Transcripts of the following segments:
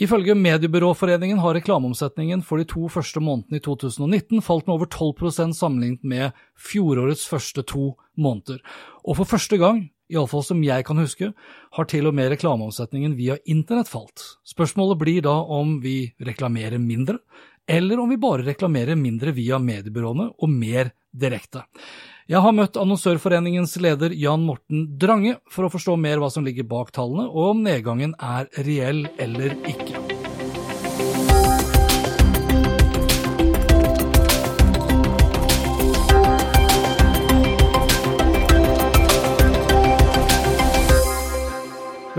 Ifølge Mediebyråforeningen har reklameomsetningen for de to første månedene i 2019 falt med over 12% sammenlignet med fjorårets første to måneder. Og for første gang, iallfall som jeg kan huske, har til og med reklameomsetningen via internett falt. Spørsmålet blir da om vi reklamerer mindre, eller om vi bare reklamerer mindre via mediebyråene og mer direkte. Jeg har møtt Annonsørforeningens leder Jan Morten Drange for å forstå mer hva som ligger bak tallene, og om nedgangen er reell eller ikke.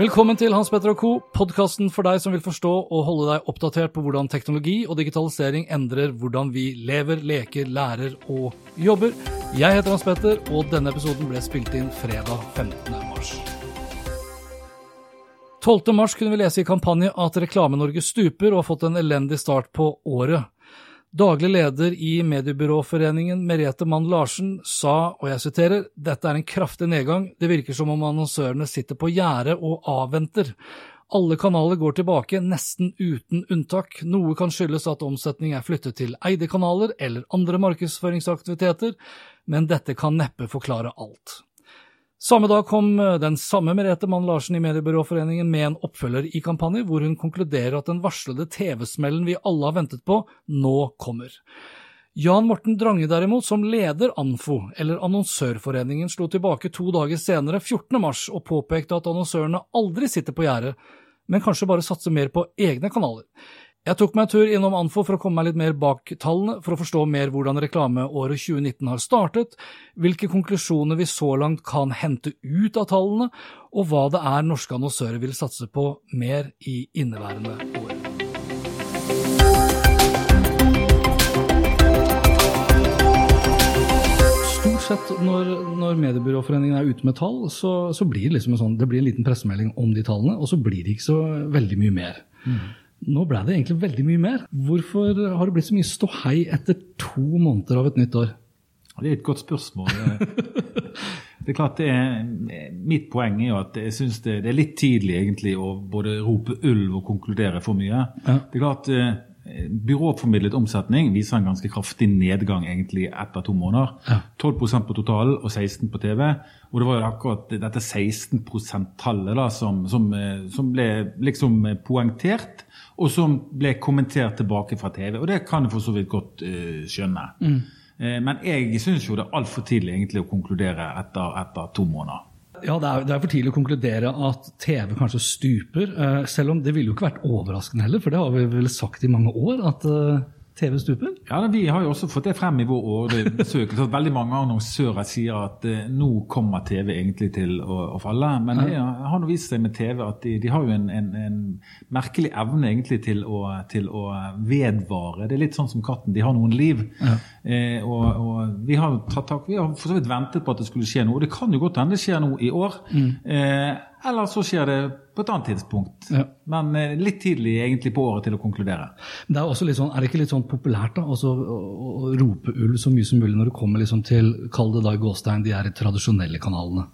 Velkommen til Hans Petter og co., podkasten for deg som vil forstå og holde deg oppdatert på hvordan teknologi og digitalisering endrer hvordan vi lever, leker, lærer og jobber. Jeg heter Hans Petter, og denne episoden ble spilt inn fredag 15. mars. 12. mars kunne vi lese i kampanje at Reklame-Norge stuper og har fått en elendig start på året. Daglig leder i Mediebyråforeningen, Merete Mann Larsen, sa, og jeg siterer, dette er en kraftig nedgang, det virker som om annonsørene sitter på gjerdet og avventer. Alle kanaler går tilbake, nesten uten unntak. Noe kan skyldes at omsetning er flyttet til eide kanaler eller andre markedsføringsaktiviteter, men dette kan neppe forklare alt. Samme dag kom eh, den samme Merete Mann Larsen i Mediebyråforeningen med en oppfølger i kampanje, hvor hun konkluderer at den varslede TV-smellen vi alle har ventet på, nå kommer. Jan Morten Drange derimot, som leder ANFO, eller Annonsørforeningen, slo tilbake to dager senere, 14. mars, og påpekte at annonsørene aldri sitter på gjerdet, men kanskje bare satser mer på egne kanaler. Jeg tok meg en tur innom Anfo for å komme meg litt mer bak tallene, for å forstå mer hvordan reklameåret 2019 har startet, hvilke konklusjoner vi så langt kan hente ut av tallene, og hva det er norske annonsører vil satse på mer i inneværende år. Stort sett når, når Mediebyråforeningen er ute med tall, så, så blir det liksom en sånn, det blir en liten pressemelding om de tallene, og så blir det ikke så veldig mye mer. Nå ble det egentlig veldig mye mer. Hvorfor har det blitt så mye ståhei etter to måneder av et nytt år? Det er et godt spørsmål. Det er klart det er, Mitt poeng er jo at jeg syns det, det, er litt tidlig egentlig å både rope ulv og konkludere for mye. Ja. Det er klart eh, Byråformidlet omsetning viser en ganske kraftig nedgang egentlig etter to måneder. Ja. 12% på totalen og 16 på TV. Og det var jo akkurat dette 16 %-tallet som, som, eh, som ble liksom poengtert, og som ble kommentert tilbake fra TV. Og det kan jeg for så vidt godt uh, skjønne. Eh, men jeg syns jo det er altfor tidlig egentlig å konkludere etter, etter to måneder. Ja, det er, det er for tidlig å konkludere at TV kanskje stuper. Uh, selv om det ville jo ikke vært overraskende heller, for det har vi vel sagt i mange år, at TV stuper. Ja, Vi har jo også fått det frem i vår så at Veldig mange annonsører sier at eh, nå kommer TV egentlig til å, å falle. Men det har nå vist seg med TV at de, de har jo en, en, en merkelig evne egentlig til å, til å vedvare. Det er litt sånn som katten. De har noen liv. Eh, og, og vi har tatt tak, vi har for så vidt ventet på at det skulle skje noe. Og det kan jo godt hende det skjer noe i år. Eh, eller så skjer det på et annet tidspunkt. Ja. Men eh, litt tidlig egentlig på året til å konkludere. Det er, også litt sånn, er det ikke litt sånn populært da, også, å, å, rope ulv så mye som mulig når det kommer liksom til, kall det da i gåstein, de er tradisjonelle kanalene?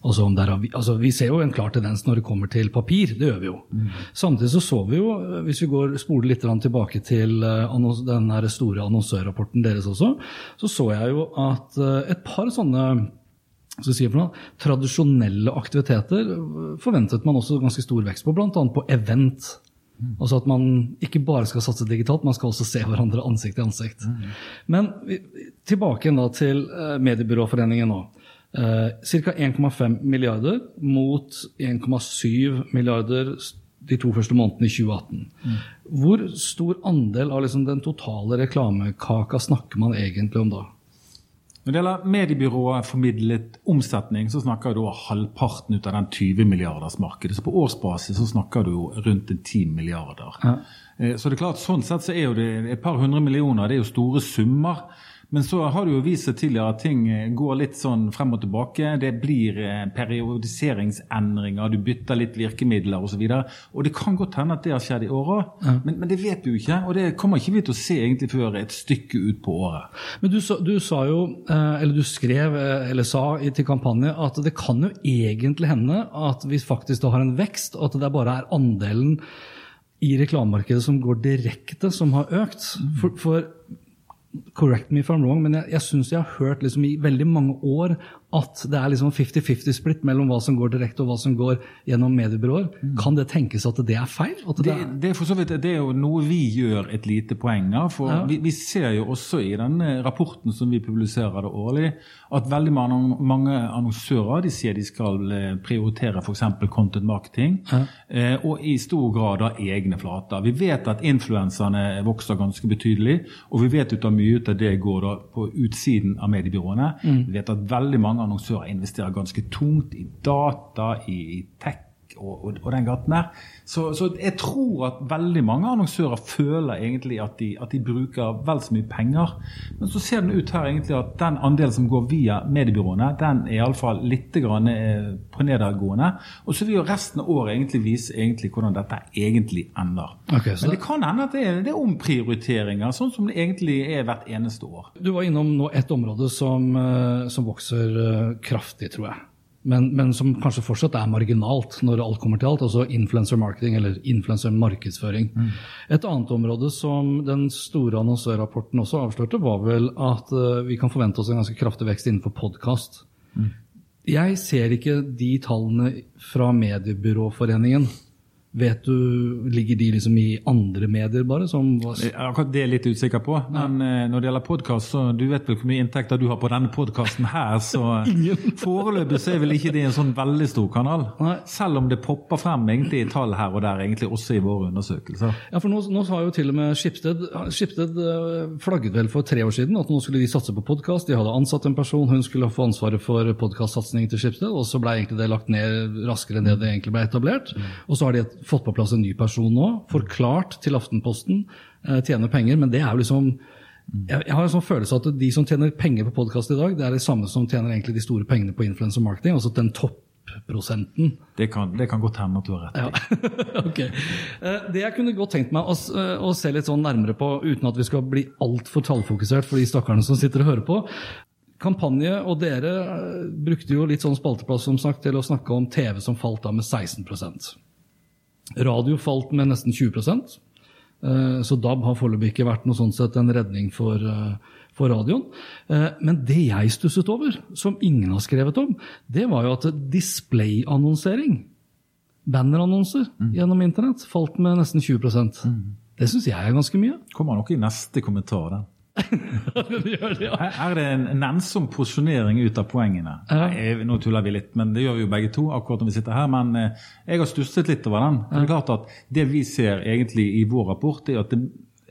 Altså er, altså vi ser jo en klar tendens når det kommer til papir, det gjør vi jo. Samtidig så så vi jo, hvis vi går spoler litt tilbake til eh, den store annonsørrapporten deres også, så så jeg jo at eh, et par sånne si noe, tradisjonelle aktiviteter forventet man også ganske stor vekst på, bl.a. på event. Altså at man ikke bare skal satse digitalt, man skal også se hverandre ansikt til ansikt. Men tilbake da til eh, Mediebyråforeningen nå. Eh, Ca. 1,5 milliarder mot 1,7 milliarder de to første månedene i 2018. Hvor stor andel av liksom den totale reklamekaka snakker man egentlig om da? Når det gjelder mediebyrået formidlet omsetning, så snakker du halvparten ut av den 20 milliardersmarkedet. Så på årsbasis så snakker du rundt 10 milliarder. Ja. Eh, så det er klart, sånn sett så er jo det et par hundre millioner, det er jo store summer. Men så har det jo vist seg tidligere at ting eh, går litt sånn frem og tilbake. Det blir eh, periodiseringsendringer, du bytter litt virkemidler osv. Og, så og det kan godt hende at det har skjedd i år òg, ja. men, men, det vet vi jo ikke. Og det kommer ikke vi til å se egentlig før et stykke ut på året. Men du, du sa jo, eh, eller du skrev eller sa til kampanje at det kan jo egentlig hende at vi faktisk da har en vekst, og at det bare er andelen i reklamemarkedet som går direkte, som har økt. For, for Correct me if I'm wrong, men jeg, jeg syns jeg har hørt liksom i veldig mange år at det er liksom 50-50-splitt mellom hva som går direkte og hva som går gjennom mediebyråer. Mm. Kan det tenkes at det er feil? Det, det, er, det, er vidt, det, er jo noe vi gjør et lite poeng av. For ja. vi, vi, ser jo også i denne rapporten som vi publiserer det årlig, at veldig mange, mange annonsører de sier de skal eh, prioritere f.eks. content marketing, ja. eh, og i stor grad av egne flater. Vi vet at influenserne vokser ganske betydelig, og vi vet ut av mye ut av det går da på utsiden av mediebyråene. Mm. Vi vet at veldig mange annonsører investerer ganske tungt i data, i tech og, og, og, den gaten der. Så, så, jeg tror at veldig mange annonsører føler egentlig at de, at de, bruker vel så mye penger. Men så ser det ut her egentlig at den andelen som går via mediebyråene, den er iallfall litt grann eh, på nedadgående. Og så vil jo resten av året egentlig vise egentlig hvordan dette egentlig ender. Okay, Men det kan hende at det er, det er, omprioriteringer, sånn som det egentlig er hvert eneste år. Du var innom nå et område som, eh, som vokser eh, kraftig, tror jeg men, men, som kanskje fortsatt er marginalt når alt kommer til alt. Altså influencer marketing eller influencer markedsføring. Mm. Et annet område som den store annonsørrapporten også avslørte, var vel at uh, vi kan forvente oss en ganske kraftig vekst innenfor podkast. Mm. Jeg ser ikke de tallene fra Mediebyråforeningen. Vet du, Ligger de liksom i andre medier, bare? Som Akkurat det er jeg litt usikker på. Men ja. Eh, når det gjelder podkast, så du vet vel hvor mye inntekter du har på denne podkasten her, så foreløpig så er vel ikke det en sånn veldig stor kanal. Nei. Selv om det popper frem egentlig i tall her og der, egentlig også i våre undersøkelser. Ja, for nå, nå har jo til og med Skipsted Skipsted eh, flagget vel for tre år siden at nå skulle de satse på podkast. De hadde ansatt en person, hun skulle få ansvaret for podkastsatsingen til Skipsted, og så ble egentlig det lagt ned raskere enn det det egentlig ble etablert. Mm. Og så har de et fått på plass en ny person nå, forklart til Aftenposten, eh, tjener penger. Men det er jo liksom jeg, har en sånn følelse at de som tjener penger på podkast i dag, det er de samme som tjener egentlig de store pengene på influencer marketing. altså den topprosenten. Det kan, det kan godt hende at du har rett. Ja. okay. Eh, det jeg kunne godt tenkt meg å, eh, å, se litt sånn nærmere på, uten at vi skal bli altfor tallfokusert for de stakkarene som sitter og hører på, kampanje, og dere brukte jo litt sånn spalteplass som sagt, til å snakke om TV som falt av med 16 Radio falt med nesten 20 eh, så DAB har foreløpig ikke vært noe sånn sett en redning for, eh, for radioen. Eh, men det jeg stusset over, som ingen har skrevet om, det var jo at displayannonsering, bannerannonser mm. gjennom internett, falt med nesten 20 mm. Det syns jeg er ganske mye. Kommer nok i neste kommentar. den. Her er det en nennsom porsjonering ut av poengene. Nei, nå tuller vi litt, men det gjør vi jo begge to. akkurat når vi sitter her, Men eh, jeg har stusset litt over den. Det er klart at det vi ser egentlig i vår rapport, er at det,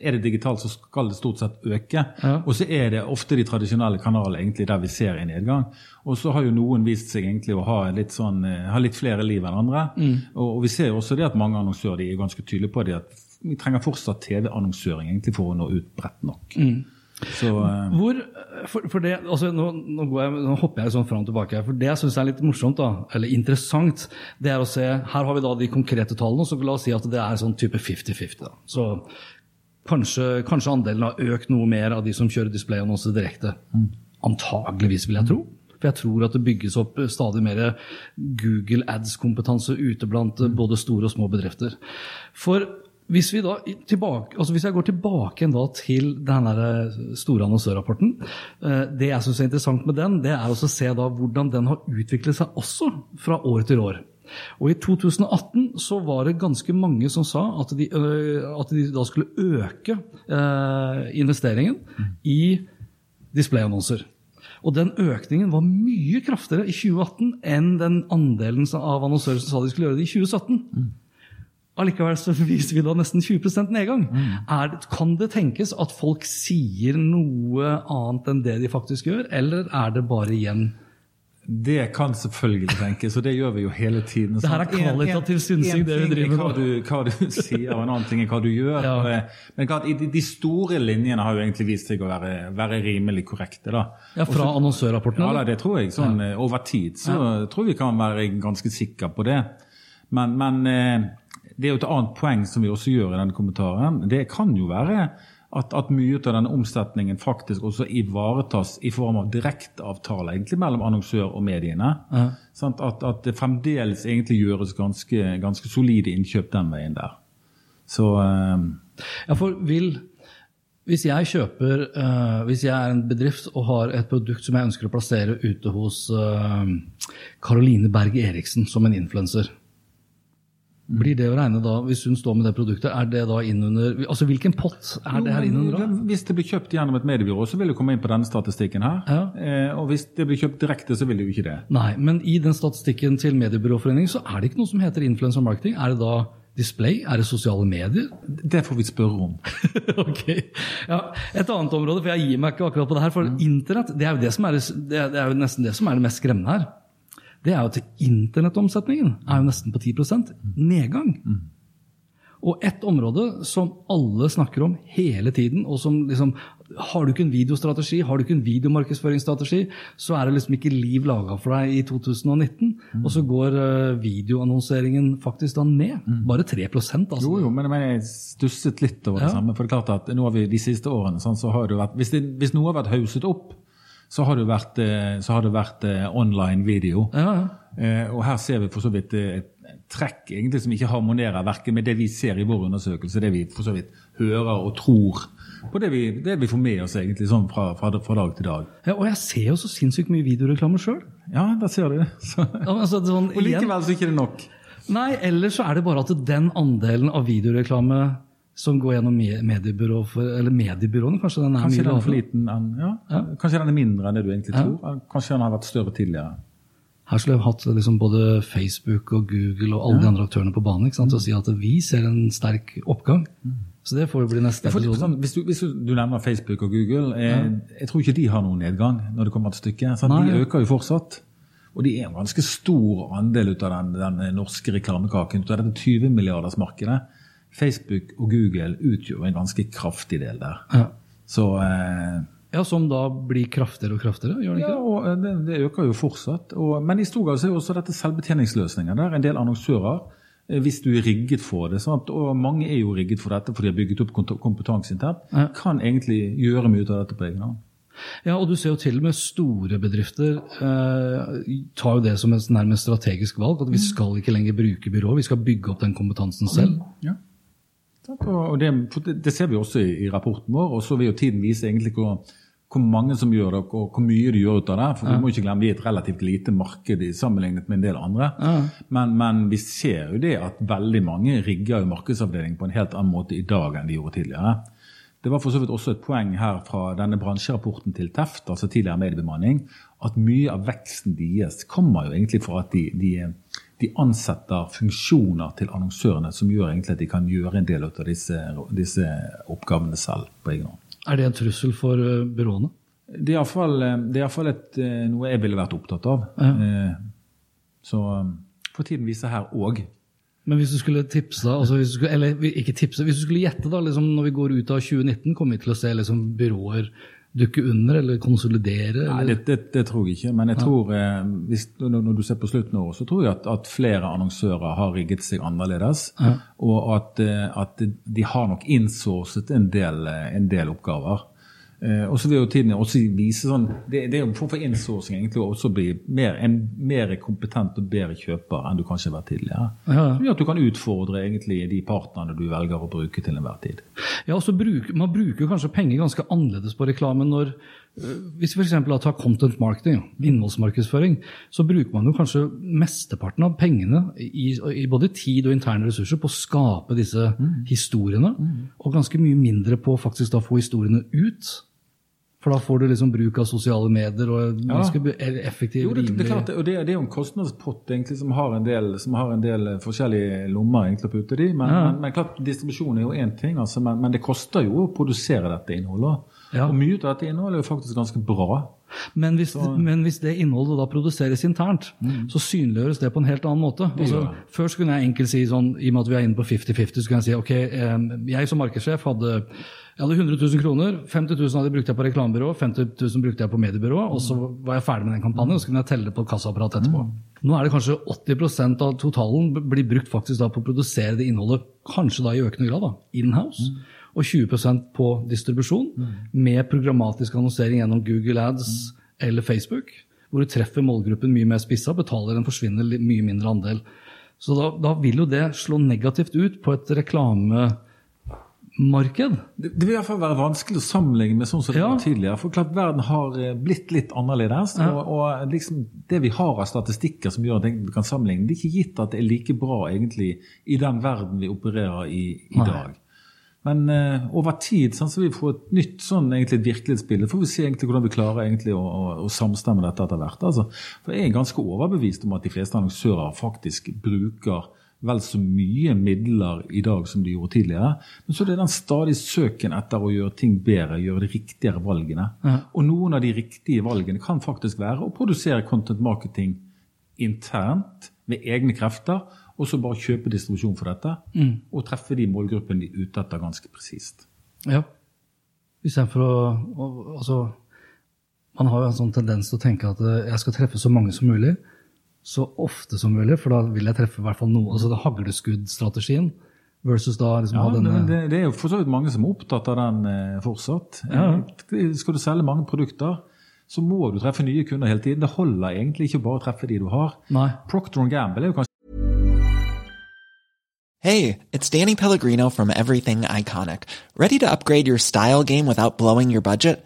er det digitalt, så skal det stort sett øke. Ja. Og så er det ofte de tradisjonelle kanalene egentlig der vi ser en nedgang. Og så har jo noen vist seg egentlig å ha litt, sånn, eh, ha litt flere liv enn andre. Mm. Og, og, vi ser jo også det at mange annonsører er ganske tydelige på det at vi trenger fortsatt TV-annonsøring egentlig for å nå ut bredt nok. Mm. Så, uh... Hvor, for, for det, altså, nå, nå, jeg, nå, hopper jeg sånn fram og tilbake. for Det jeg syns er litt morsomt, da, eller interessant, det er å se Her har vi da de konkrete tallene, så la oss si at det er sånn type 50-50. Så kanskje, kanskje, andelen har økt noe mer av de som kjører displayannonser direkte. Mm. Antageligvis, vil jeg tro. For jeg tror at det bygges opp stadig mer Google ads-kompetanse ute blant mm. både store og små bedrifter. For hvis, vi da, tilbake, altså hvis jeg går tilbake til denne store annonsørrapporten eh, Det jeg syns er interessant med den, det er å se da hvordan den har utviklet seg også fra år til år. Og I 2018 så var det ganske mange som sa at de, eh, at de da skulle øke eh, investeringen i displayannonser. Og den økningen var mye kraftigere i 2018 enn den andelen av annonsører som sa de skulle gjøre det i 2017. Allikevel så viser vi da nesten 20% nedgang. Er, kan det tenkes at folk sier noe annet enn det de faktisk gjør, eller er det bare igjen Det kan selvfølgelig tenkes, og det gjør vi jo hele tiden. Det her er kvalitativ synsing, det vi er driver med hva du, hva du sier, og en annen ting er hva du gjør. Ja. Eh, Men klart, de, de store linjene har jo egentlig vist seg å være, være rimelig korrekte. da. Ja, Fra annonsørrapporten? Ja, det tror jeg. Sånn, ja. Over tid så tror vi kan være ganske sikre på det. Men, men eh, det er jo et annet poeng som vi også gjør i denne kommentaren. Det kan jo være at, at mye av denne omsetningen faktisk også ivaretas i form av direkteavtaler egentlig mellom annonsør og mediene. Sant? At, at det fremdeles egentlig gjøres ganske, ganske solide innkjøp den veien der. Så uh, Ja, for vil hvis jeg kjøper uh, Hvis jeg er en bedrift og har et produkt som jeg ønsker å plassere ute hos Karoline Berg Eriksen som en influenser, blir det å regne da, hvis hun står med det produktet, er det da innunder Altså hvilken pott er det her inn innunder da? Hvis det blir kjøpt gjennom et mediebyrå, så vil det komme inn på denne statistikken her. Ja. Eh, og hvis det blir kjøpt direkte, så vil det jo ikke det. Nei, men i den statistikken til Mediebyråforeningen så er det ikke noe som heter influencer marketing. Er det da display? Er det sosiale medier? Det får vi spørre om. ok. Ja, et annet område, for jeg gir meg ikke akkurat på det her, for internett det er, jo det, som er, det, det er jo nesten det som er det mest skremmende her. Det er jo at internettomsetningen er jo nesten på 10% nedgang. Og et område som alle snakker om hele tiden, og som liksom Har du ikke en videostrategi, har du ikke en videomarkedsføringsstrategi, så er det liksom ikke liv laga for deg i 2019. Og så går eh, videoannonseringen faktisk da ned. Bare 3% altså. Jo, jo, men, men jeg stusset litt over det Ja. samme. For det er klart at nå har vi de siste årene sånn, så har det vært, hvis, det, hvis noe har vært hauset opp, så har det vært, eh, så har det vært eh, online video. Ja, ja. Eh, og her ser vi for så vidt et trekk egentlig som ikke harmonerer verken med det vi ser i vår undersøkelse, det vi for så vidt hører og tror, på det vi, det vi får med oss egentlig sånn fra, fra, fra dag til dag. Ja, og jeg ser jo så sinnssykt mye videoreklame sjøl. Ja, der ser du det. Så. Altså, det er sånn, Og likevel så er det ikke nok. Nei, ellers så er det bare at den andelen av videoreklame som går gjennom mediebyrå for, eller mediebyråene, kanskje den er Kanskje mye den er for liten enn ja. Ja. Kanskje den er mindre enn det du egentlig tror. Kanskje den har vært større tidligere. Her skulle jeg hatt liksom både Facebook og Google og alle de andre aktørene på banen ikke sant, og si at vi ser en sterk oppgang. Så det får jo bli neste episode. sånn, hvis, du, hvis du, nevner Facebook og Google, eh, jeg tror ikke de har noen nedgang når det kommer til stykket. Nei. De øker jo fortsatt. Og de er en ganske stor andel ut av den, den norske reklamekaken, ut av dette 20-milliardersmarkedet. Facebook og Google utgjorde en ganske kraftig del der. Ja. Så eh, ja, Som da blir kraftigere og kraftigere, gjør det ikke Ja, og eh, det, det øker jo fortsatt. Og, men i stor grad så er jo også dette selvbetjeningsløsninger. Der en del annonsører, eh, hvis du er rigget for det, sant? og mange er jo rigget for dette fordi de har bygget opp kompetanse internt, Ja. kan egentlig gjøre mye ut av dette på egen hånd. Ja, og du ser jo til og med store bedrifter eh, tar jo det som et nærmest strategisk valg. At vi skal ikke lenger bruke byrå, vi skal bygge opp den kompetansen selv. Ja. Og det, det, ser vi også i, i rapporten vår, og så vil jo tiden vise egentlig hvor, hvor mange som gjør det, og hvor mye de gjør ut av det. For vi må ikke glemme vi er et relativt lite marked i sammenlignet med en del andre. Men, men vi ser jo det at veldig mange rigger jo markedsavdeling på en helt annen måte i dag enn de gjorde tidligere. Det var for så vidt også et poeng her fra denne bransjerapporten til Teft, altså tidligere mediebemanning, at mye av veksten deres kommer jo egentlig fra at de, de, de ansetter funksjoner til annonsørene som gjør egentlig at de kan gjøre en del av disse, disse oppgavene selv på egen hånd. Er det en trussel for eh, byråene? Det er iallfall, det er et, eh, noe jeg ville vært opptatt av. Ja. Så eh, får tiden vise her òg. Men hvis du skulle tipse, altså hvis du skulle, eller ikke tipse, hvis du skulle gjette da, liksom når vi går ut av 2019, kommer vi til å se liksom byråer dukke under eller konsolidere? Nei, det, det, det tror jeg ikke. Men jeg tror, eh, hvis, når, du ser på slutten av året, så tror jeg at, at flere annonsører har rigget seg annerledes. Og at, eh, at de har nok innsourcet en del, eh, en del oppgaver. Eh, og så vil jo tiden også vise sånn Det, det er jo en form for innsourcing egentlig å også bli mer, en mer kompetent og bedre kjøper enn du kanskje har vært tidligere. Ja. Som gjør at du kan utfordre egentlig de partnerne du velger å bruke til enhver tid. Ja, og så bruker, Man bruker kanskje penger ganske annerledes på reklame når øh, Hvis vi f.eks. tar content marketing, innholdsmarkedsføring, så bruker man jo kanskje mesteparten av pengene i, i både tid og interne ressurser på å skape disse historiene, og ganske mye mindre på faktisk da få historiene ut. For da får du liksom bruk av sosiale medier og ganske ja. effektiv, Jo, det, det er klart, det, og det, det er jo en kostnadspott egentlig som har en del, som har en del eh, forskjellige lommer egentlig å putte det i. Men, Ja. men, men klart, distribusjon er jo én ting, altså, men, men det koster jo å produsere dette innholdet. Ja. Og mye av dette innholdet er jo faktisk ganske bra. Men hvis, men hvis det innholdet da produseres internt, så synliggjøres det på en helt annen måte. Altså, før kunne jeg enkelt si sånn, i og med at vi er inne på 50-50, så kan jeg si ok, eh, jeg som markedssjef hadde, jeg hadde 100 000 kroner, 50 000 hadde jeg brukt på reklamebyrå, 50 000 brukte jeg på mediebyrå, og så var jeg ferdig med den kampanjen, og så kunne jeg telle det på et kassaapparat etterpå. Nå er det kanskje 80% av totalen blir brukt faktisk da på å produsere det innholdet, kanskje da i økende grad, da, in-house. Og 20% på distribusjon, med programmatisk annonsering gjennom Google Ads eller Facebook, hvor du treffer målgruppen mye mer spissa, betaler en forsvinnende mye mindre andel. Så da, da vil jo det slå negativt ut på et reklamemarked. Det, det vil i hvert fall være vanskelig å sammenligne med sånn som det Ja. var tidligere. For klart verden har eh, blitt litt annerledes. Og, og liksom det vi har av statistikker som gjør at vi kan sammenligne, det er ikke gitt at det er like bra egentlig i den verden vi opererer i i Nei. dag. Men uh, over tid sånn, så vil vi få et nytt sånn egentlig et virkelighetsbilde. får vi se egentlig hvordan vi klarer egentlig å, å, å samstemme dette etter hvert. Altså, for Jeg er ganske overbevist om at de fleste annonsører faktisk bruker vel så mye midler i dag som de gjorde tidligere. Men så er det den stadig søken etter å gjøre ting bedre, gjøre de riktigere valgene. Og noen av de riktige valgene kan faktisk være å produsere content marketing internt med egne krefter, og så bare kjøpe distribusjon for dette. Og treffe de målgruppene de er ute etter ganske presist. Ja. Istedenfor å, å Altså, man har jo en sånn tendens til å tenke at eh, jeg skal treffe så mange som mulig, så ofte som mulig, for da vil jeg treffe i hvert fall noe. Altså det hagleskuddstrategien versus da liksom Ja, ha denne det, det, er jo for så vidt mange som er opptatt av den eh, fortsatt. Ja. Skal du selge mange produkter, så må du treffe nye kunder hele tiden. Det holder egentlig ikke bare å treffe de du har. Nei. Procter Gamble er jo kanskje Hey, it's Danny Pellegrino from Everything Iconic. Ready to upgrade your style game without blowing your budget?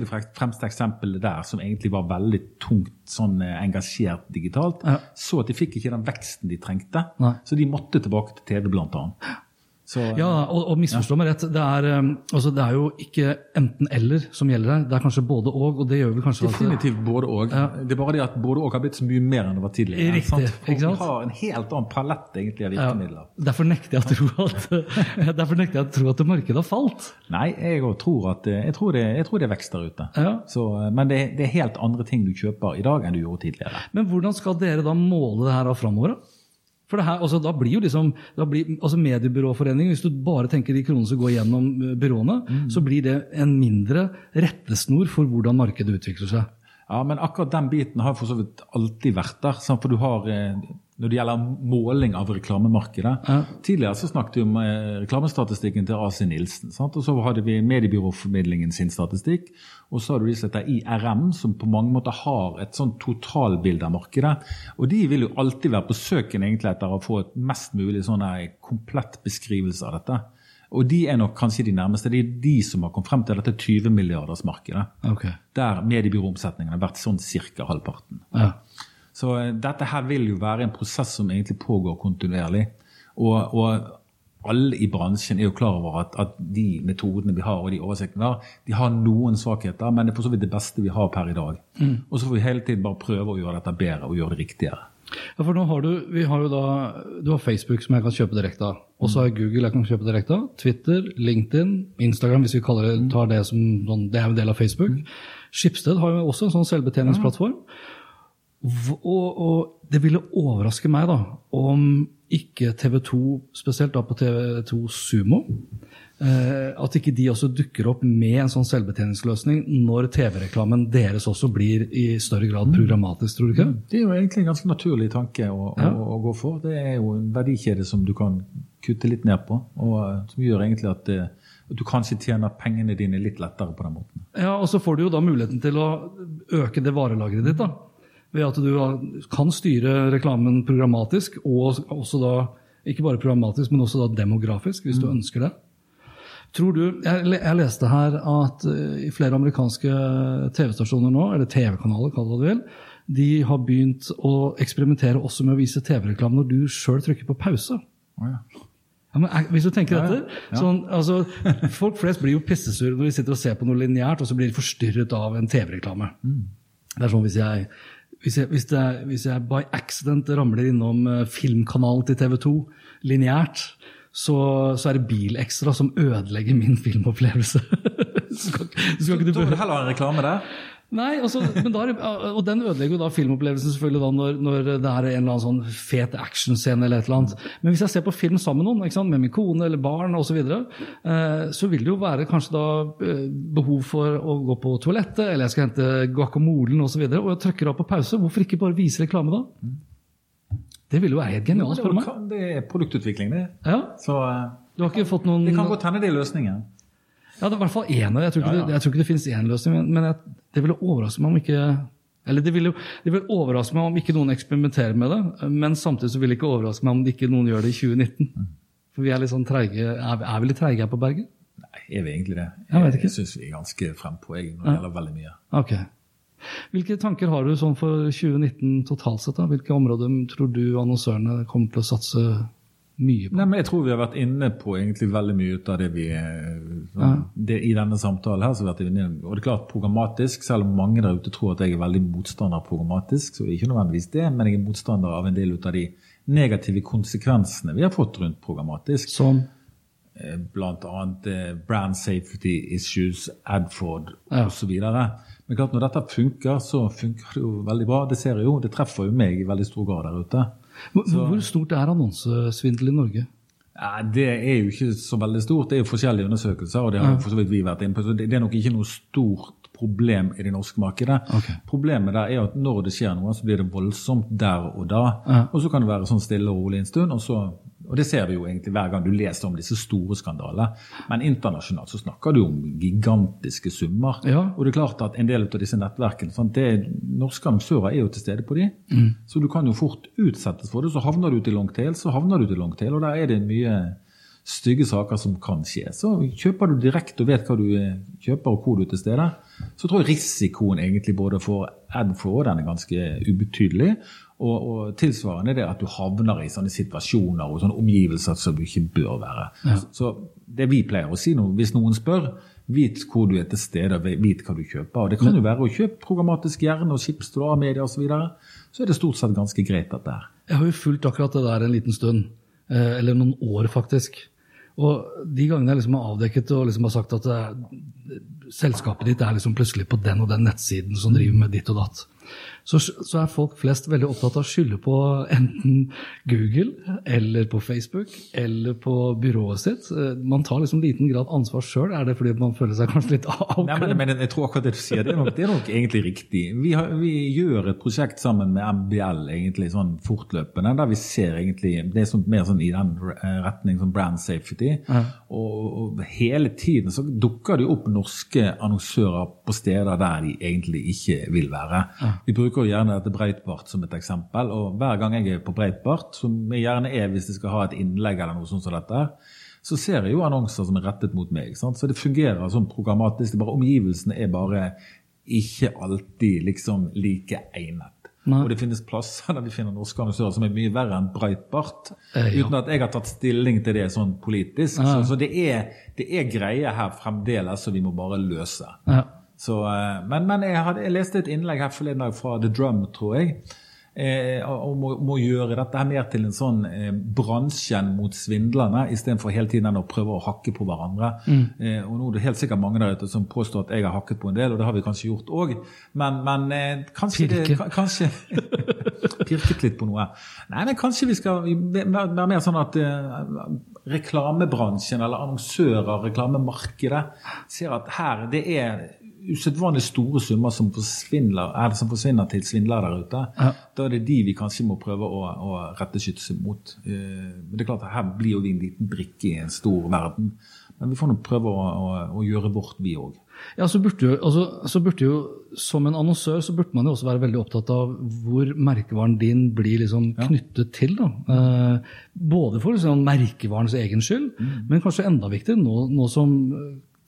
Det fremste eksempelet der som egentlig var veldig tungt sånn eh, engasjert digitalt. Ja. Så at de fikk ikke den veksten de trengte. Nei. Så de måtte tilbake til TV, blant annet. Så, Ja, og, og misforstå meg rett, det er, um, altså, det er jo ikke enten-eller som gjelder her. Det er kanskje både og, det gjør vel kanskje Definitivt både og. Det er bare det at både og har blitt så mye mer enn det var tidligere. Riktig, ikke sant? Vi har en helt annen palett egentlig av ja. Derfor nekter jeg å tro at, derfor nekter jeg å tro at markedet har falt. Nei, jeg tror at eh, jeg tror, det, jeg tror det er vekst der ute. Ja. Så, eh, men det, det er helt andre ting du kjøper i dag enn du gjorde tidligere. Men hvordan skal dere da måle det her framover? da? For det her, altså, da blir jo liksom, da blir, altså Mediebyråforeningen, hvis du bare tenker de kronene som går gjennom byråene, byråene, så blir det en mindre rettesnor for hvordan markedet utvikler seg. Ja, men akkurat den biten har for så vidt alltid vært der. For du har, eh, når det gjelder måling av reklamemarkedet Ja. Tidligere så snakket vi om eh, reklamestatistikken til AC Nilsen. Sant? Og så hadde vi Mediebyråformidlingen sin statistikk. Og så har du de som heter IRM, som på mange måter har et sånn totalbilde av markedet. Og de vil jo alltid være på søken egentlig etter å få et mest mulig sånn komplett beskrivelse av dette. Og de er nok kanskje de nærmeste. Det er de som har kommet frem til dette 20 milliardersmarkedet Okay. der mediebyråomsetningen har vært sånn ca. halvparten. Ja. Så eh, dette her vil jo være en prosess som egentlig pågår kontinuerlig. Og, og alle i bransjen er jo klar over at, at de metodene vi har og de oversiktene vi har, de har noen svakheter, men det er for så vidt det beste vi har per i dag. Og så får vi hele tiden bare prøve å gjøre dette bedre og gjøre det riktigere. Ja, for nå har du, vi har jo da, du har Facebook som jeg kan kjøpe direkte av. Og så har Google jeg kan kjøpe direkte av. Twitter, LinkedIn, Instagram hvis vi kaller det, tar det som sånn, det er en del av Facebook. Skipsted har jo også en sånn selvbetjeningsplattform. V- Og, og det ville overraske meg da, om ikke TV 2, spesielt da på TV 2 Sumo, eh, at ikke de også dukker opp med en sånn selvbetjeningsløsning når TV-reklamen deres også blir i større grad programmatisk, tror du ikke? Det er jo egentlig en ganske naturlig tanke å, Ja. å, å gå for. Det er jo en verdikjede som du kan kutte litt ned på, og eh, som gjør egentlig at, det, du kanskje tjener pengene dine litt lettere på den måten. Ja, og så får du jo da muligheten til å øke det varelageret ditt. da. Ved at du kan styre reklamen programmatisk, og også da ikke bare programmatisk, men også da demografisk, hvis du ønsker det. Tror du, jeg, jeg leste her at eh, i flere amerikanske TV-stasjoner nå, eller TV-kanaler, kall det hva du vil, de har begynt å eksperimentere også med å vise TV-reklame når du sjøl trykker på pause. Oh, ja. Ja, er- Hvis du tenker Ja, ja. etter Ja. sånn, altså, Folk flest blir jo pissesure når de sitter og ser på noe lineært, og så blir de forstyrret av en TV-reklame. Mm. Det er sånn hvis jeg, hvis, jeg, hvis, det, hvis jeg by accident ramler innom eh, filmkanalen til TV 2 lineært, så, så er det Bilekstra som ødelegger min filmopplevelse. så skal, så skal ikke du Da vil heller ha en reklame der? Nei, altså, men da og den ødelegger jo da filmopplevelsen selvfølgelig da når, når det er en eller annen sånn fet actionscene eller et eller annet. Men hvis jeg ser på film sammen med noen, med min kone eller barn osv., så, videre, eh, så vil det jo være kanskje da eh, behov for å gå på toalettet, eller jeg skal hente guacamolen osv., og, så videre, og jeg trykker av på pause. Hvorfor ikke bare vise reklame da? Det ville jo være helt genialt, spør du meg. Det er produktutvikling, det. Ja, Så eh, du har ikke fått noen det kan godt hende det er løsningen. Ja, det er i hvert fall én. Jeg tror ikke, Ja, ja. Det, jeg tror ikke det finnes én løsning, men, men jeg, det ville overraske meg om ikke eller det vil, jo, det vil overraske meg om ikke noen eksperimenterer med det, men samtidig så vil det ikke overraske meg om ikke noen gjør det i 2019. For vi er litt sånn treige, er, er vi litt treige her på Bergen? Nei, er vi egentlig det? Jeg jeg. Jeg syns vi er ganske frempå når det gjelder veldig mye. Ok. Hvilke tanker har du sånn for 2019 totalt sett? da? Hvilke områder tror du annonsørene kommer til å satse mye på? Nei, men Jeg tror vi har vært inne på egentlig veldig mye ut av det vi eh, sånn, det, I denne samtalen her så har vi vært inne Og det er klart programmatisk, selv om mange der ute tror at jeg er veldig motstander av programmatisk, så ikke nødvendigvis det, men jeg er motstander av en del ut av de negative konsekvensene vi har fått rundt programmatisk. Som Eh, Blant annet eh, brand safety issues, Adford Ja. osv. Men klart når dette funker, så funker det jo veldig bra. Det ser jeg jo, det treffer jo meg i veldig stor grad der ute. Hvor, hvor stort er annonsesvindel i Norge? Ja, det er jo ikke så veldig stort. Det er jo forskjellige undersøkelser, og det har for så vidt vi vært inne på. Så det, det er nok ikke noe stort problem i det norske markedet. Okay. Problemet der er at når det skjer noe, så blir det voldsomt der og da. Ja. Og så kan det være sånn stille og rolig en stund, og så og det ser du jo egentlig hver gang du leser om disse store skandalene. Men internasjonalt så snakker du om gigantiske summer. Ja. Og det er klart at en del av disse nettverkene sant, det, Norske annonsører er jo til stede på de. Mm. Så du kan jo fort utsettes for det. Så havner du til longtail, så havner du til longtail, og der er det mye stygge saker som kan skje. Så kjøper du direkte og vet hva du eh, kjøper og hvor du er til stede, så tror jeg risikoen egentlig både for ad for den er ganske ubetydelig, og, og tilsvarende det at du havner i sånne situasjoner og sånne omgivelser som du ikke bør være. Så, så det vi pleier å si nå, hvis noen spør, vit hvor du er til stede, vit hva du kjøper. Og det kan jo være å kjøpe programmatisk hjerne og Schibsted og A-media osv. Så, videre. så er det stort sett ganske greit dette her. Jeg har jo fulgt akkurat det der en liten stund. eh, Eller noen år, faktisk. Og de gangene jeg liksom har avdekket og liksom har sagt at er, selskapet ditt er liksom plutselig på den og den nettsiden som driver med ditt og datt, så, så er folk flest veldig opptatt av å skylde på enten Google eller på Facebook eller på byrået sitt. Man tar liksom liten grad ansvar sjøl. Er det fordi man føler seg kanskje litt Nei, men, men jeg tror akkurat det du sier, det er nok, det er nok egentlig riktig. Vi, har, vi gjør et prosjekt sammen med MBL egentlig sånn fortløpende, der vi ser egentlig Det er sånn, mer sånn i den retning som brand safety. Og, og hele tiden så dukker det opp norske annonsører på steder der de egentlig ikke vil være. Vi bruker jo gjerne dette Breitbart som et eksempel, og hver gang jeg er på Breitbart, som jeg gjerne er hvis jeg skal ha et innlegg eller noe sånt som dette, så ser jeg jo annonser som er rettet mot meg. Sant? Så det fungerer sånn programmatisk. Bare Omgivelsene er bare ikke alltid liksom like egnet. Nei. Og det finnes plasser der vi finner norske annonsører som er mye verre enn Breitbart. Eh, ja. Uten at jeg har tatt stilling til det sånn politisk. Så, så det, er, det er greier her fremdeles som vi må bare løse. Ja. Så, eh, men, men jeg, hadde, jeg leste et innlegg her forleden dag fra The Drum, tror jeg. Eh, om å, om å gjøre dette her mer til en sånn eh, bransjen mot svindlerne, istedenfor hele tiden å prøve å hakke på hverandre. Mm. Eh, og nå er det helt sikkert mange der ute som påstår at jeg har hakket på en del, og det har vi kanskje gjort òg. Men, men eh, kanskje, det, kanskje Pirket litt på noe. Nei, men kanskje vi skal være mer sånn at eh, reklamebransjen eller annonsører, reklamemarkedet, ser at her det er usedvanlig store summer som forsvinner, som forsvinner, til svindlere der ute. Ja. Da er det de vi kanskje må prøve å, å rette skytset mot. Eh, men det er klart at Her blir jo vi en liten brikke i en stor verden. Men vi får nå prøve å, å, å, gjøre vårt, vi òg. Ja, så burde, jo, altså, så burde jo, Som en annonsør så burde man jo også være veldig opptatt av hvor merkevaren din blir liksom knyttet ja. til. da. Eh, både for liksom, merkevarens egen skyld, mm. men kanskje enda viktigere nå, nå som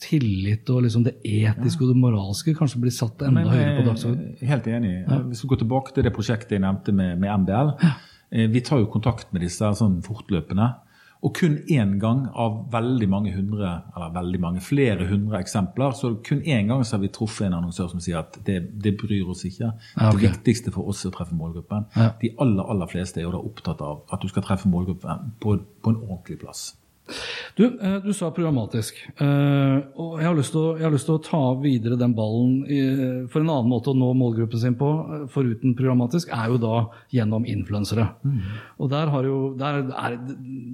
tillit og liksom det etiske og det moralske kanskje blir satt enda Men, høyere på dagsordenen. Helt enig. Ja. Hvis vi går tilbake til det prosjektet jeg nevnte med, med MBL. Ja. Eh, vi tar jo kontakt med disse sånn fortløpende. Og kun én gang av veldig mange hundre, eller veldig mange, flere hundre eksempler, så kun én gang så har vi truffet en annonsør som sier at det, det bryr oss ikke. Ja, okay. Det viktigste for oss er å treffe målgruppen. Ja. De aller aller fleste er jo da opptatt av at du skal treffe målgruppen på, på en ordentlig plass. Du, eh, du sa programmatisk. Eh, og jeg har, lyst til å, har lyst til å ta videre den ballen for en annen måte å nå målgruppen sin på, eh, foruten programmatisk, er jo da gjennom influensere. Mm. Og der har, jo, der, er,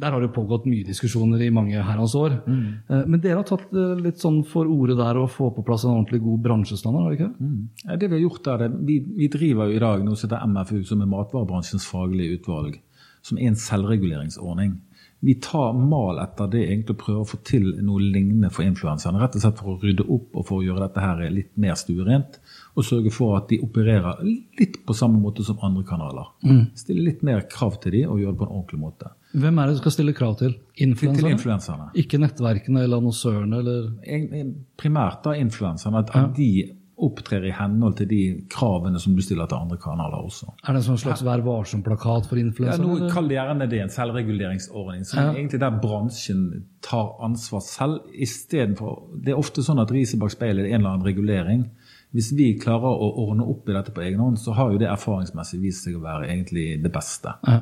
der har det pågått mye diskusjoner i mange herrens år. Mm. Men dere har tatt litt sånn for orde der å få på plass en ordentlig god bransjestandard, har dere ikke mm. ja, det? vi har gjort der, vi, vi driver jo i dag noe som heter MFU, som er Matvarebransjens faglige utvalg. Som er en selvreguleringsordning. Vi tar mal etter det egentlig og prøver å få til noe lignende for influenserne. Rett og slett for å rydde opp og for å gjøre dette her litt mer stuerent. Og sørge for at de opererer litt på samme måte som andre kanaler. Mm. Stille litt mer krav til de og gjøre det på en ordentlig måte. Hvem er det du skal stille krav til? Influenserne? Til influenserne. Ikke nettverkene eller annonsørene? Eller? Primært da influenserne. At, ja. de opptrer i henhold til de kravene som du stiller til andre kanaler også. Er det en sånn slags Vær varsom-plakat for influensere? Ja, Kall det gjerne det en selvreguleringsordning. som ja. egentlig Der bransjen tar ansvar selv. Istedenfor Det er ofte sånn at riset bak speilet er en eller annen regulering. Hvis vi klarer å ordne opp i dette på egen hånd, så har jo det erfaringsmessig vist seg å være egentlig det beste. Ja.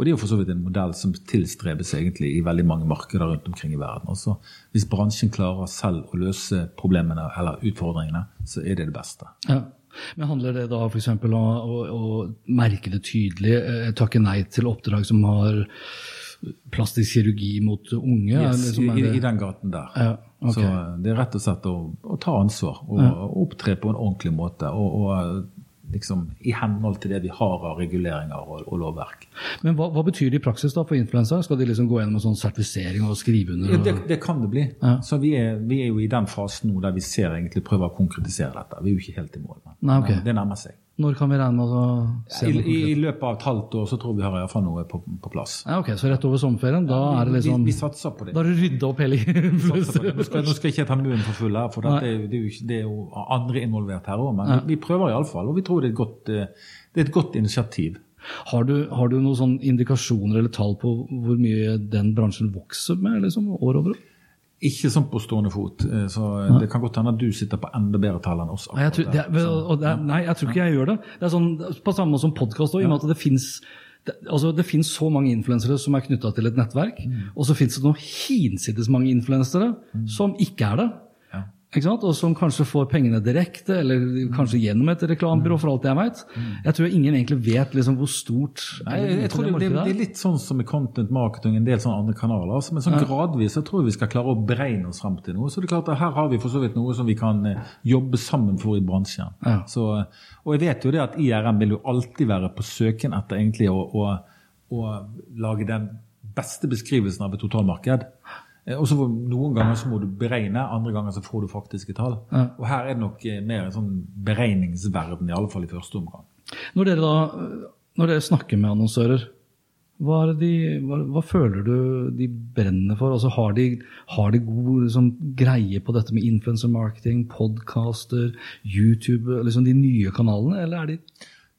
Og det er jo for så vidt en modell som tilstrebes egentlig i veldig mange markeder rundt omkring i verden. Også hvis bransjen klarer selv å løse problemene eller utfordringene, så er det det beste. Ja. Men Handler det da f.eks. om å, å, merke det tydelig, eh, takke nei til oppdrag som har plastisk kirurgi mot unge? Yes, liksom, i, i, den gaten der. Ja, okay. Så det er rett og slett å, å ta ansvar og ja. opptre på en ordentlig måte. og, og liksom, i henhold til det vi har av reguleringer og, og lovverk. Men hva, hva, betyr det i praksis da for influensere? Skal de liksom gå gjennom en sånn sertifisering og skrive under? Og... Det, det, kan det bli. Ja. Så vi er, vi er, jo i den fasen nå der vi ser egentlig prøver å konkretisere dette. Vi er jo ikke helt i mål, men okay. det nærmer seg. Når kan vi regne med å se I, i, I, løpet av et halvt år så tror vi har iallfall noe på, på, plass. Ja, ok, Så rett over sommerferien, da er det liksom Vi, vi satser på det. Da har du rydda opp hele nå skal, nå skal jeg ikke ta munnen for full her, for det, det, det, er jo, det, er jo, andre involvert her òg. Men ja. vi, vi prøver iallfall, og vi tror det er et godt, eh, det er et godt initiativ. Har du, har du noen indikasjoner eller tall på hvor mye den bransjen vokser med liksom, år over år? Ikke sånn på stående fot. Eh, så Det kan godt hende at du sitter på enda bedre tall enn oss. Nei jeg, tror, det, det, nei, jeg tror ikke jeg gjør det. Det er sånn, På samme måte som podkast òg, i og med at det fins det, altså det finnes så mange influensere som er knytta til et nettverk, mm. og så finnes det noen hinsides mange influensere mm. som ikke er det. Og som kanskje får pengene direkte, eller kanskje gjennom et reklamebyrå, for alt jeg vet. Jeg tror ingen egentlig vet liksom hvor stort Nei, jeg, jeg tror det, det, det, er litt sånn som i content marketing en del sånne andre kanaler. Altså, men sånn ja. gradvis jeg tror vi skal klare å beregne oss fram til noe. Så det er klart at her har vi for så vidt noe som vi kan eh, jobbe sammen for i bransjen. Ja. Så, og jeg vet jo det at IRM vil jo alltid være på søken etter egentlig å, å, å lage den beste beskrivelsen av et totalmarked. Eh, og så Noen ganger så må du beregne, andre ganger så får du faktiske tall. Ja. Og Her er det nok eh, mer en sånn beregningsverden, i alle fall i første omgang. Når dere, da, når dere snakker med annonsører, hva, de, hva, hva, føler du de brenner for? Altså, har, de, har de god liksom, greie på dette med influencer marketing, podcaster, YouTube, liksom de nye kanalene, eller er de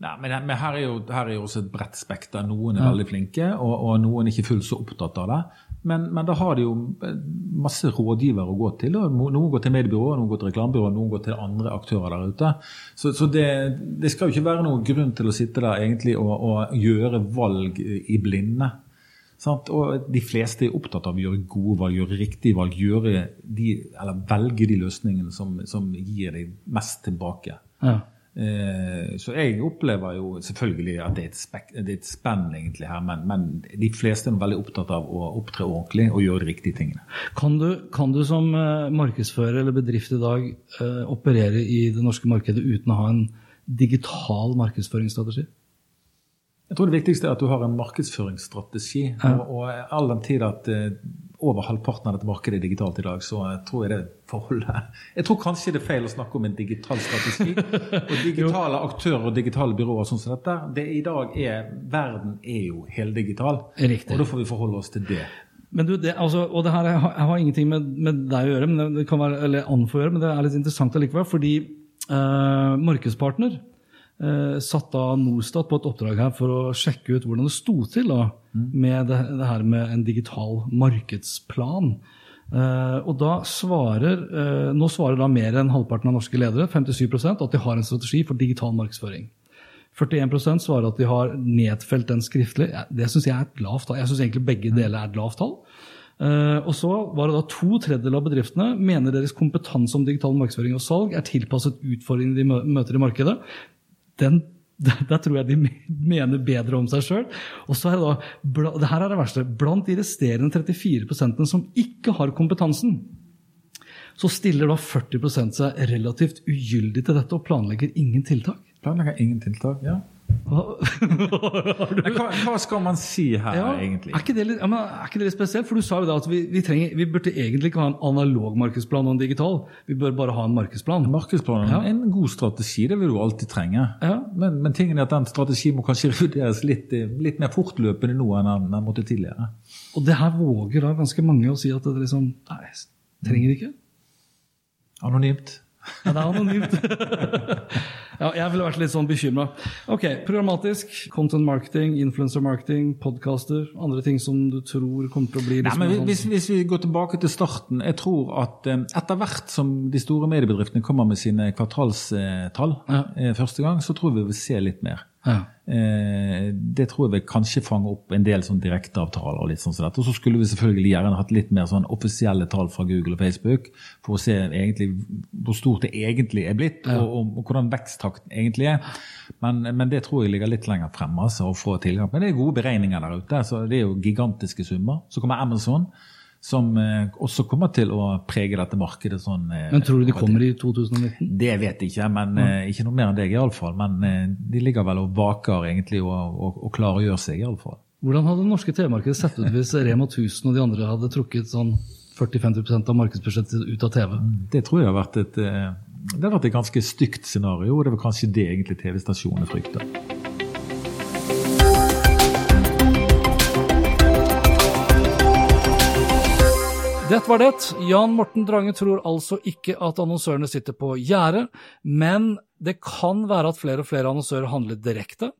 Nei, men, men her, er jo, her, er jo, også et bredt spekter. Noen er ja. veldig flinke, og, og, noen er ikke fullt så opptatt av det. Men, men, da har de jo masse rådgivere å gå til. Og noen går til mediebyrået, noen går til reklamebyrået, noen går til andre aktører der ute. Så, så det, det, skal jo ikke være noen grunn til å sitte der egentlig og, og gjøre valg i blinde. Sant? Og de fleste er opptatt av å gjøre gode valg, gjøre riktige valg, gjøre de, eller velge de løsningene som, som gir deg mest tilbake. Ja. Eh, så jeg opplever jo selvfølgelig at det er et, det er et spenn egentlig her, men, men, de fleste er veldig opptatt av å opptre ordentlig og gjøre de riktige tingene. Kan du, kan du som eh, markedsfører eller bedrift i dag eh, operere i det norske markedet uten å ha en digital markedsføringsstrategi? Jeg tror det viktigste er at du har en markedsføringsstrategi. Ja. Og, og all den tid at uh, over halvparten av dette markedet er digitalt i dag, så jeg tror jeg det forholdet Jeg tror kanskje det er feil å snakke om en digital strategi. Og digitale aktører og digitale byråer sånn som dette, det i dag er Verden er jo heldigital. Riktig. Og da får vi forholde oss til det. Men du, det, altså, og det her jeg har, jeg har ingenting med, med, deg å gjøre, men det kan være, eller Ann å gjøre, men det er litt interessant allikevel. Fordi uh, markedspartner uh, satte av Norstat på et oppdrag her for å sjekke ut hvordan det sto til da, med det, det, her med en digital markedsplan. Uh, og da svarer, uh, Nå svarer da mer enn halvparten av norske ledere 57% at de har en strategi for digital markedsføring. 41% svarer at de har nedfelt den skriftlig. Det syns jeg er et lavt tall. Jeg syns egentlig begge deler er et lavt tall. Uh, og så var det da To tredjedeler av bedriftene mener deres kompetanse om digital markedsføring og salg er tilpasset utfordringene de møter i markedet. Den der tror jeg de mener bedre om seg sjøl. Og så er det da, det her er det verste, blant de resterende 34% som ikke har kompetansen, så stiller da 40% seg relativt ugyldig til dette og planlegger ingen tiltak. Planlegger ingen tiltak, ja. Hva, hva, skal man si her, ja, egentlig? Er ikke, litt, ja, er ikke, det litt, spesielt? For du sa jo da at vi, vi, trenger, vi burde egentlig ikke ha en analog markedsplan og en digital. Vi bør bare ha en markedsplan. Markedsplanen ja. en god strategi, det vil du alltid trenge. Men, men, tingen er at den strategien må kanskje revurderes litt, litt mer fortløpende nå enn den, den måtte tidligere. Og det her våger da ganske mange å si at det liksom Nei, trenger ikke. Anonymt. Ja, det er anonymt. ja, jeg ville vært litt sånn bekymra. Ok, programmatisk, content marketing, influencer marketing, podcaster, andre ting som du tror kommer til å bli Nei, men sånn- hvis, hvis, vi går tilbake til starten Jeg tror at um, etter hvert som de store mediebedriftene kommer med sine kvartalstall ja. eh, første gang, så tror vi vi vil se litt mer. Ja. Eh, det tror jeg vil kanskje fange opp en del sånn direkteavtaler. Og litt sånn. Og så skulle vi selvfølgelig gjerne hatt litt mer sånn offisielle tall fra Google og Facebook for å se egentlig hvor stort det egentlig er blitt, ja. og, og, og, hvordan veksttakten egentlig er. Men, men, det tror jeg ligger litt lenger fremme altså, å få tilgang Men det er gode beregninger der ute. så Det er jo gigantiske summer. Så kommer Amazon som eh, også kommer til å prege dette markedet. Sånn, eh, men Tror du de kommer i 2019? Det vet jeg ikke, men ja. Eh, ikke noe mer enn deg iallfall. Men de ligger vel og vaker egentlig og, og, og klargjør seg iallfall. Hvordan hadde det norske TV-markedet sett ut hvis Rema 1000 og de andre hadde trukket sånn 40-50% av markedsbudsjettet ut av TV? Mm, det tror jeg har vært et, det har vært et ganske stygt scenario, og det var kanskje det egentlig TV-stasjonene frykter. Det var det. Jan Morten Drange tror altså ikke at annonsørene sitter på gjerdet, men det kan være at flere og flere annonsører handler direkte.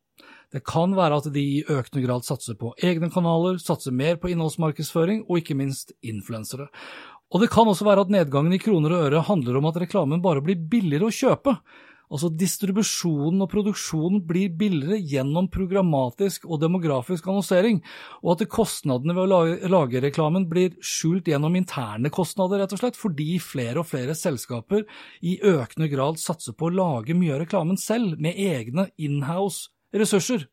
Det kan være at de i økende grad satser på egne kanaler, satser mer på innholdsmarkedsføring og ikke minst influensere. Og det kan også være at nedgangen i kroner og øre handler om at reklamen bare blir billigere å kjøpe, Altså distribusjonen og produksjonen blir billigere gjennom programmatisk og demografisk annonsering, og at kostnadene ved å lage, reklamen blir skjult gjennom interne kostnader, rett og slett, fordi flere og flere selskaper i økende grad satser på å lage mye av reklamen selv, med egne inhouse ressurser.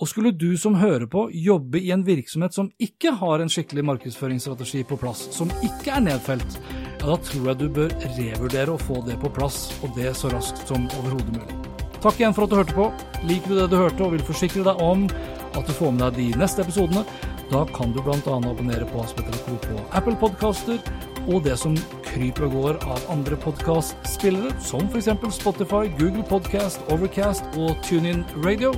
Og skulle du som hører på jobbe i en virksomhet som ikke har en skikkelig markedsføringsstrategi på plass, som ikke er nedfelt, ja, da tror jeg du bør revurdere å få det på plass, og det så raskt som overhodet mulig. Takk igjen for at du hørte på. Liker du det du hørte og vil forsikre deg om at du får med deg de neste episodene, da kan du bl.a. abonnere på Aspetter Co. på Apple Podcaster og det som kryper og går av andre podkastspillere, som f.eks. Spotify, Google Podcast, Overcast og TuneIn Radio.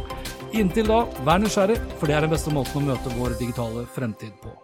Inntil da, vær nysgjerrig, for det er den beste måten å møte vår digitale fremtid på.